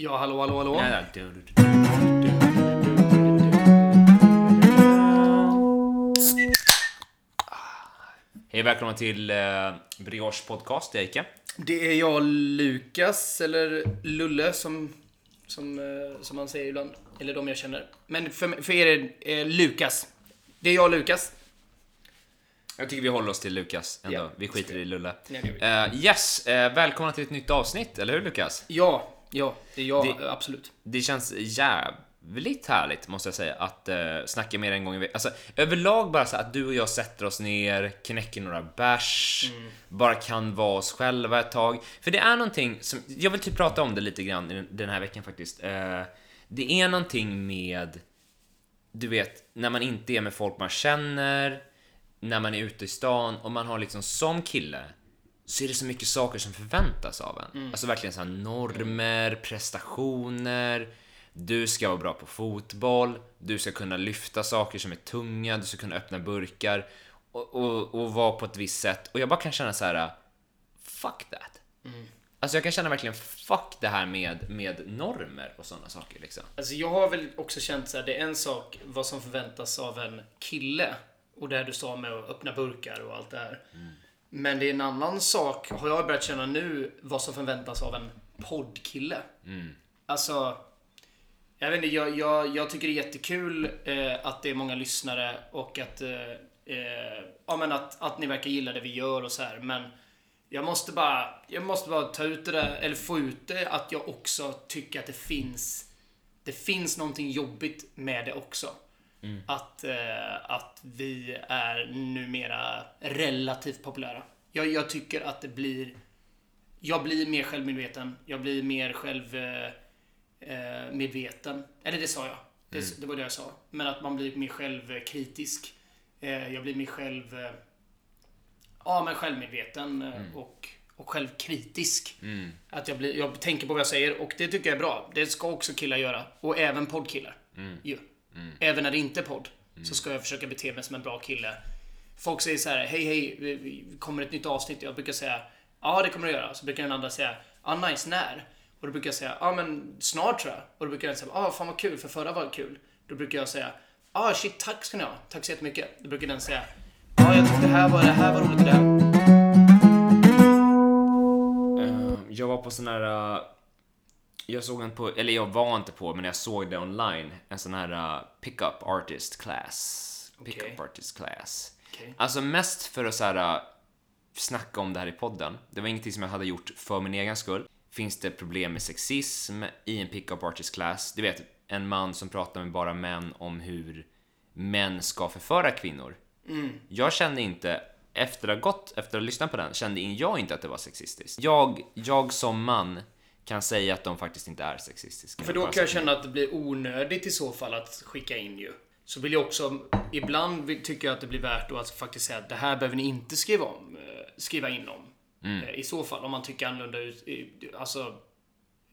Ja, hallå, hallå, hallå. Du, du. Hej välkomna till eh, Brioche podcast, det är Ike. Det är jag, Lukas, eller Lulle, som, som, eh, som man säger ibland. Eller de jag känner. Men för, för er är det eh, Lukas. Det är jag, Lukas. Jag tycker vi håller oss till Lukas ändå. Ja, vi skiter i Lulle. Ja, det gör Eh, yes, eh, välkomna till ett nytt avsnitt, eller hur Lukas? Ja, ja, det är jag, Det- absolut. Det känns jävligt härligt, måste jag säga, att uh, snacka mer en gång i veckan. Alltså, överlag bara så att du och jag sätter oss ner, knäcker några bärs, bara kan vara oss själva ett tag. För det är någonting som, jag vill typ prata om det lite grann den här veckan faktiskt. Eh, det är någonting med, du vet, när man inte är med folk man känner, när man är ute i stan och man har liksom som kille så är det så mycket saker som förväntas av en. Alltså verkligen så här normer, prestationer. Du ska vara bra på fotboll, du ska kunna lyfta saker som är tunga, du ska kunna öppna burkar och, och, och vara på ett visst sätt. Och jag bara kan känna så här: fuck that. Alltså jag kan känna verkligen fuck det här med, med normer och sådana saker liksom. Alltså jag har väl också känt så här, det är en sak vad som förväntas av en kille. Och det du sa med att öppna burkar och allt det här. Men det är en annan sak, har jag börjat känna nu, vad som förväntas av en poddkille. Alltså, jag vet inte, jag, jag, jag tycker det är jättekul eh, att det är många lyssnare och att, eh, eh, ja, men att, att ni verkar gilla det vi gör och så här. Men jag måste bara, jag måste bara ta ut det där, eller få ut det, att jag också tycker att det finns, det finns någonting jobbigt med det också. Att, eh, att vi är numera relativt populära. Jag, jag tycker att det blir, jag blir mer självmedveten, jag blir mer själv eh, eh, medveten. Eller det sa jag. Det, det var det jag sa. Men att man blir mer självkritisk. Eh, jag blir mer själv... Eh, ja, men självmedveten eh, och, och självkritisk. Att jag, blir, jag tänker på vad jag säger och det tycker jag är bra. Det ska också killar göra. Och även poddkillar. Ju. Även när det inte är podd. Så ska jag försöka bete mig som en bra kille. Folk säger så här: hej hej, kommer ett nytt avsnitt? Jag brukar säga, ja det kommer det göra. Så brukar den andra säga, ja nice, när? Och då brukar jag säga, ja men snart tror jag. Och då brukar den säga, ja fan vad kul, för förra var kul. Då brukar jag säga, ja shit tack ska ni ha, tack så jättemycket. Då brukar den säga, ja jag tyckte det här var, det här var roligt det här. Eh, jag var på sån här... jag såg en på, eller jag var inte på, men jag såg det online. En sån här uh, pickup artist class. Pickup Okej. artist class. Okej. Alltså mest för att så här, uh, snacka om det här i podden. Det var ingenting som jag hade gjort för min egen skull. Finns det problem med sexism i en pickup artist class? Du vet, en man som pratar med bara män om hur män ska förföra kvinnor. Jag kände inte, efter att ha gått, efter att ha lyssnat på den, kände jag inte att det var sexistiskt. Jag, jag som man kan säga att de faktiskt inte är sexistiska. För då kan jag känna att det blir onödigt i så fall att skicka in ju. Så vill jag också, ibland tycker jag att det blir värt att faktiskt säga att det här behöver ni inte skriva om, eh, skriva in om. Eh, I så fall, om man tycker annorlunda ut. Alltså,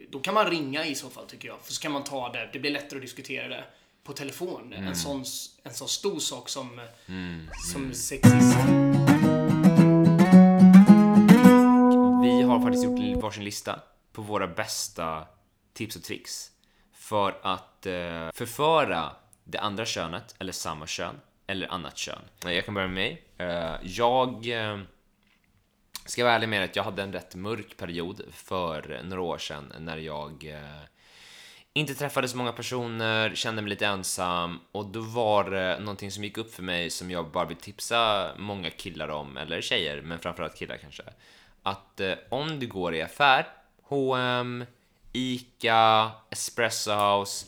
då kan man ringa i så fall tycker jag. För så kan man ta det, det blir lättare att diskutera det på telefon. En, sån, en sån stor sak som, eh, som sexism. Vi har faktiskt gjort varsin lista på våra bästa tips och tricks för att eh, förföra det andra könet, eller samma kön, eller annat kön. Eh, jag kan börja med mig. Eh, jag eh, ska vara ärlig med att jag hade en rätt mörk period för några år sedan när jag eh, inte träffade så många personer, kände mig lite ensam och då var det någonting som gick upp för mig som jag bara vill tipsa många killar om, eller tjejer, men framförallt killar kanske. Att eh, om du går i affär, H&M, ICA, Espresso House,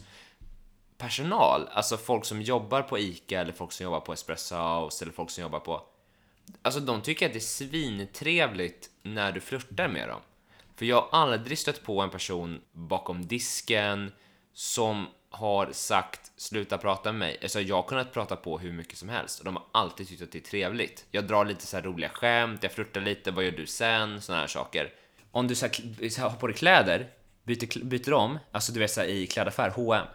personal, alltså folk som jobbar på ICA eller folk som jobbar på Espresso House eller folk som jobbar på Alltså de tycker att det är svintrevligt när du flörtar med dem. För jag har aldrig stött på en person bakom disken som har sagt sluta prata med mig. Alltså jag har kunnat prata på hur mycket som helst och de har alltid tyckt att det är trevligt. Jag drar lite så här roliga skämt, jag flörtar lite, vad gör du sen? Såna här saker. Om du så här, så här, har på dig kläder, byter, byter om, alltså du vet så här, i klädaffär, H&M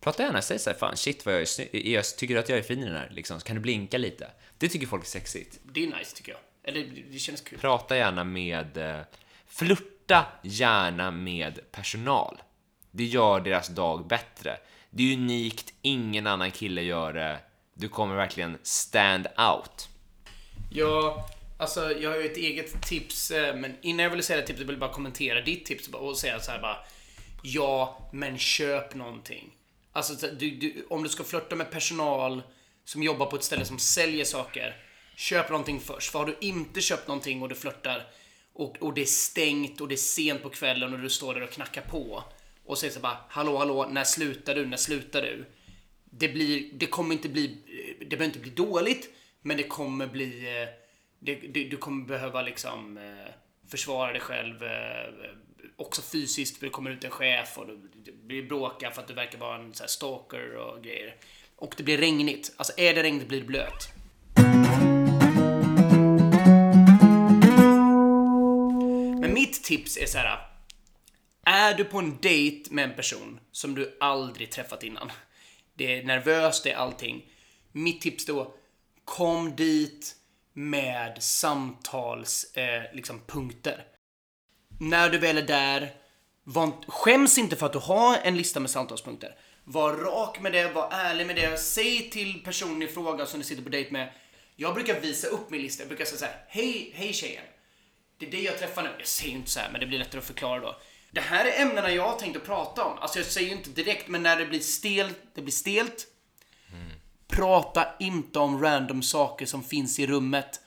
Prata gärna, säg såhär, fan shit vad jag är snygg, tycker du att jag är fin i den här liksom, så kan du blinka lite? Det tycker folk är sexigt. Det är nice tycker jag. Eller det- det känns kul. Prata gärna med, eh, flirta gärna med personal. Det gör deras dag bättre. Det är unikt, ingen annan kille gör det. Du kommer verkligen stand out. Ja, alltså jag har ju ett eget tips, eh, men innan jag vill säga det tipset vill jag bara kommentera ditt tips och säga så här bara. Ja, men köp någonting. Alltså du, du, om du ska flirta med personal som jobbar på ett ställe som säljer saker. Köp någonting först. För har du inte köpt någonting och du flörtar och, och det är stängt och det är sent på kvällen och du står där och knackar på och säger så bara hallå hallå, när slutar du, när slutar du? Det blir, det kommer inte bli, det behöver inte bli dåligt, men det kommer bli, eh, det, det, du kommer behöva liksom eh, försvara dig själv eh, också fysiskt för det kommer ut en chef och du- blir bråka för att du verkar vara en så här stalker och grejer. Och det blir regnigt. Alltså är det regnigt blir det blöt. Men mitt tips är så här. Är du på en dejt med en person som du aldrig träffat innan. Det är nervöst, det är allting. Mitt tips då, kom dit med samtalspunkter. eh, liksom punkter. När du väl är där, var, skäms inte för att du har en lista med samtalspunkter. Var rak med det, var ärlig med det. Säg till personen i fråga som du sitter på dejt med. Jag brukar visa upp min lista. Jag brukar säga så här, hej, hej tjejen. Det är det jag träffar nu. Jag säger inte så här, men det blir lättare att förklara då. Det här är ämnena jag har tänkt att prata om. Alltså jag säger ju inte direkt, men när det blir stelt, det blir stelt. Prata inte om random saker som finns i rummet.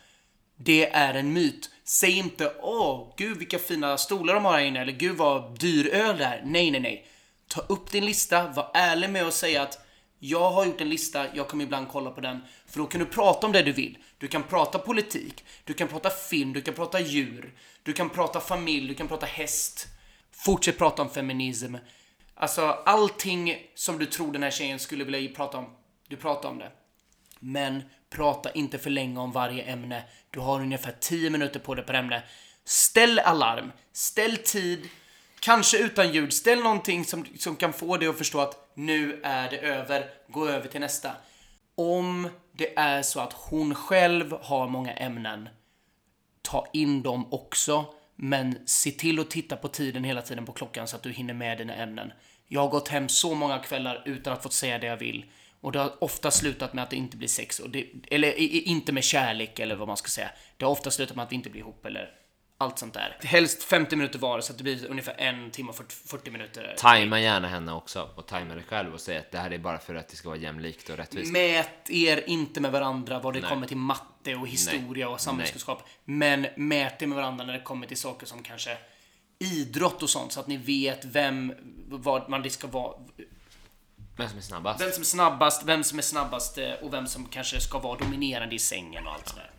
Det är en myt. Säg inte åh, gud vilka fina stolar de har här inne eller gud vad dyr öl det är. Nej, nej, nej. Ta upp din lista, var ärlig med att säga att jag har gjort en lista, jag kommer ibland kolla på den. För då kan du prata om det du vill. Du kan prata politik, du kan prata film, du kan prata djur, du kan prata familj, du kan prata häst. Fortsätt prata om feminism. Alltså allting som du tror den här tjejen skulle vilja prata om, du pratar om det. Men prata inte för länge om varje ämne. Du har ungefär 10 minuter på dig per ämne. Ställ alarm, ställ tid, kanske utan ljud. Ställ någonting som, som kan få dig att förstå att nu är det över, gå över till nästa. Om det är så att hon själv har många ämnen, ta in dem också. Men se till att titta på tiden hela tiden på klockan så att du hinner med dina ämnen. Jag har gått hem så många kvällar utan att få säga det jag vill. Och det har ofta slutat med att det inte blir sex. Och det, eller inte med kärlek eller vad man ska säga. Det har ofta slutat med att vi inte blir ihop eller allt sånt där. Helst 50 minuter var så att det blir ungefär en timme och 40, 40 minuter. Tajma gärna henne också och tajma dig själv och säg att det här är bara för att det ska vara jämlikt och rättvist. Mät er inte med varandra vad det Nej. kommer till matte och historia Nej. och samhällskunskap. Men mät er med varandra när det kommer till saker som kanske idrott och sånt så att ni vet vem, vad man det ska vara. Vem som är snabbast? Vem som är snabbast, vem som är snabbast eh, och vem som kanske ska vara dominerande i sängen och allt sådär.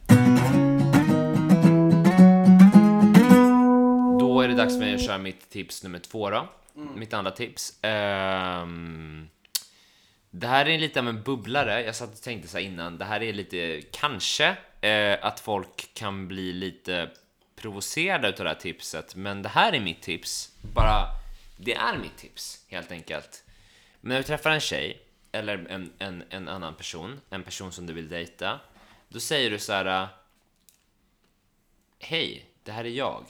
Då är det dags för mig att köra mitt tips nummer två då. Mitt andra tips. Ehm, det här är lite av en bubblare. Jag satt och tänkte så innan. Det här är lite, kanske, eh, att folk kan bli lite provocerade utav det här tipset. Men det här är mitt tips. Bara, det är mitt tips, helt enkelt. Men när du träffar en tjej, eller en, en, en annan person, en person som du vill dejta, då säger du så här. Äh, Hej, det här är jag.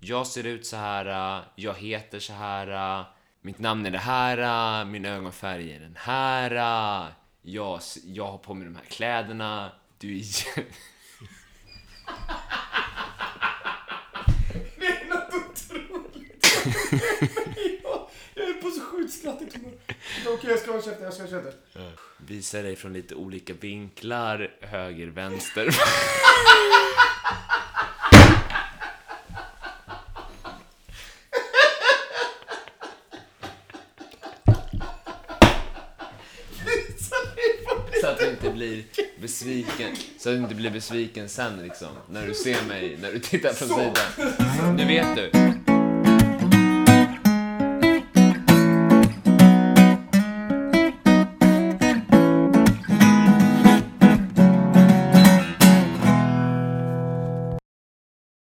Jag ser ut så här, äh, jag heter så här, äh, mitt namn är det här, min ögonfärg är den här, jag, jag har på mig de här kläderna, du är... jä- Det är något otroligt humör. Okej, jag ska hålla käften, jag ska hålla käften. Visar dig från lite olika vinklar, höger, vänster. Så att du inte blir besviken, så att du inte blir besviken sen liksom, när du ser mig, när du tittar från sidan. Nu vet du.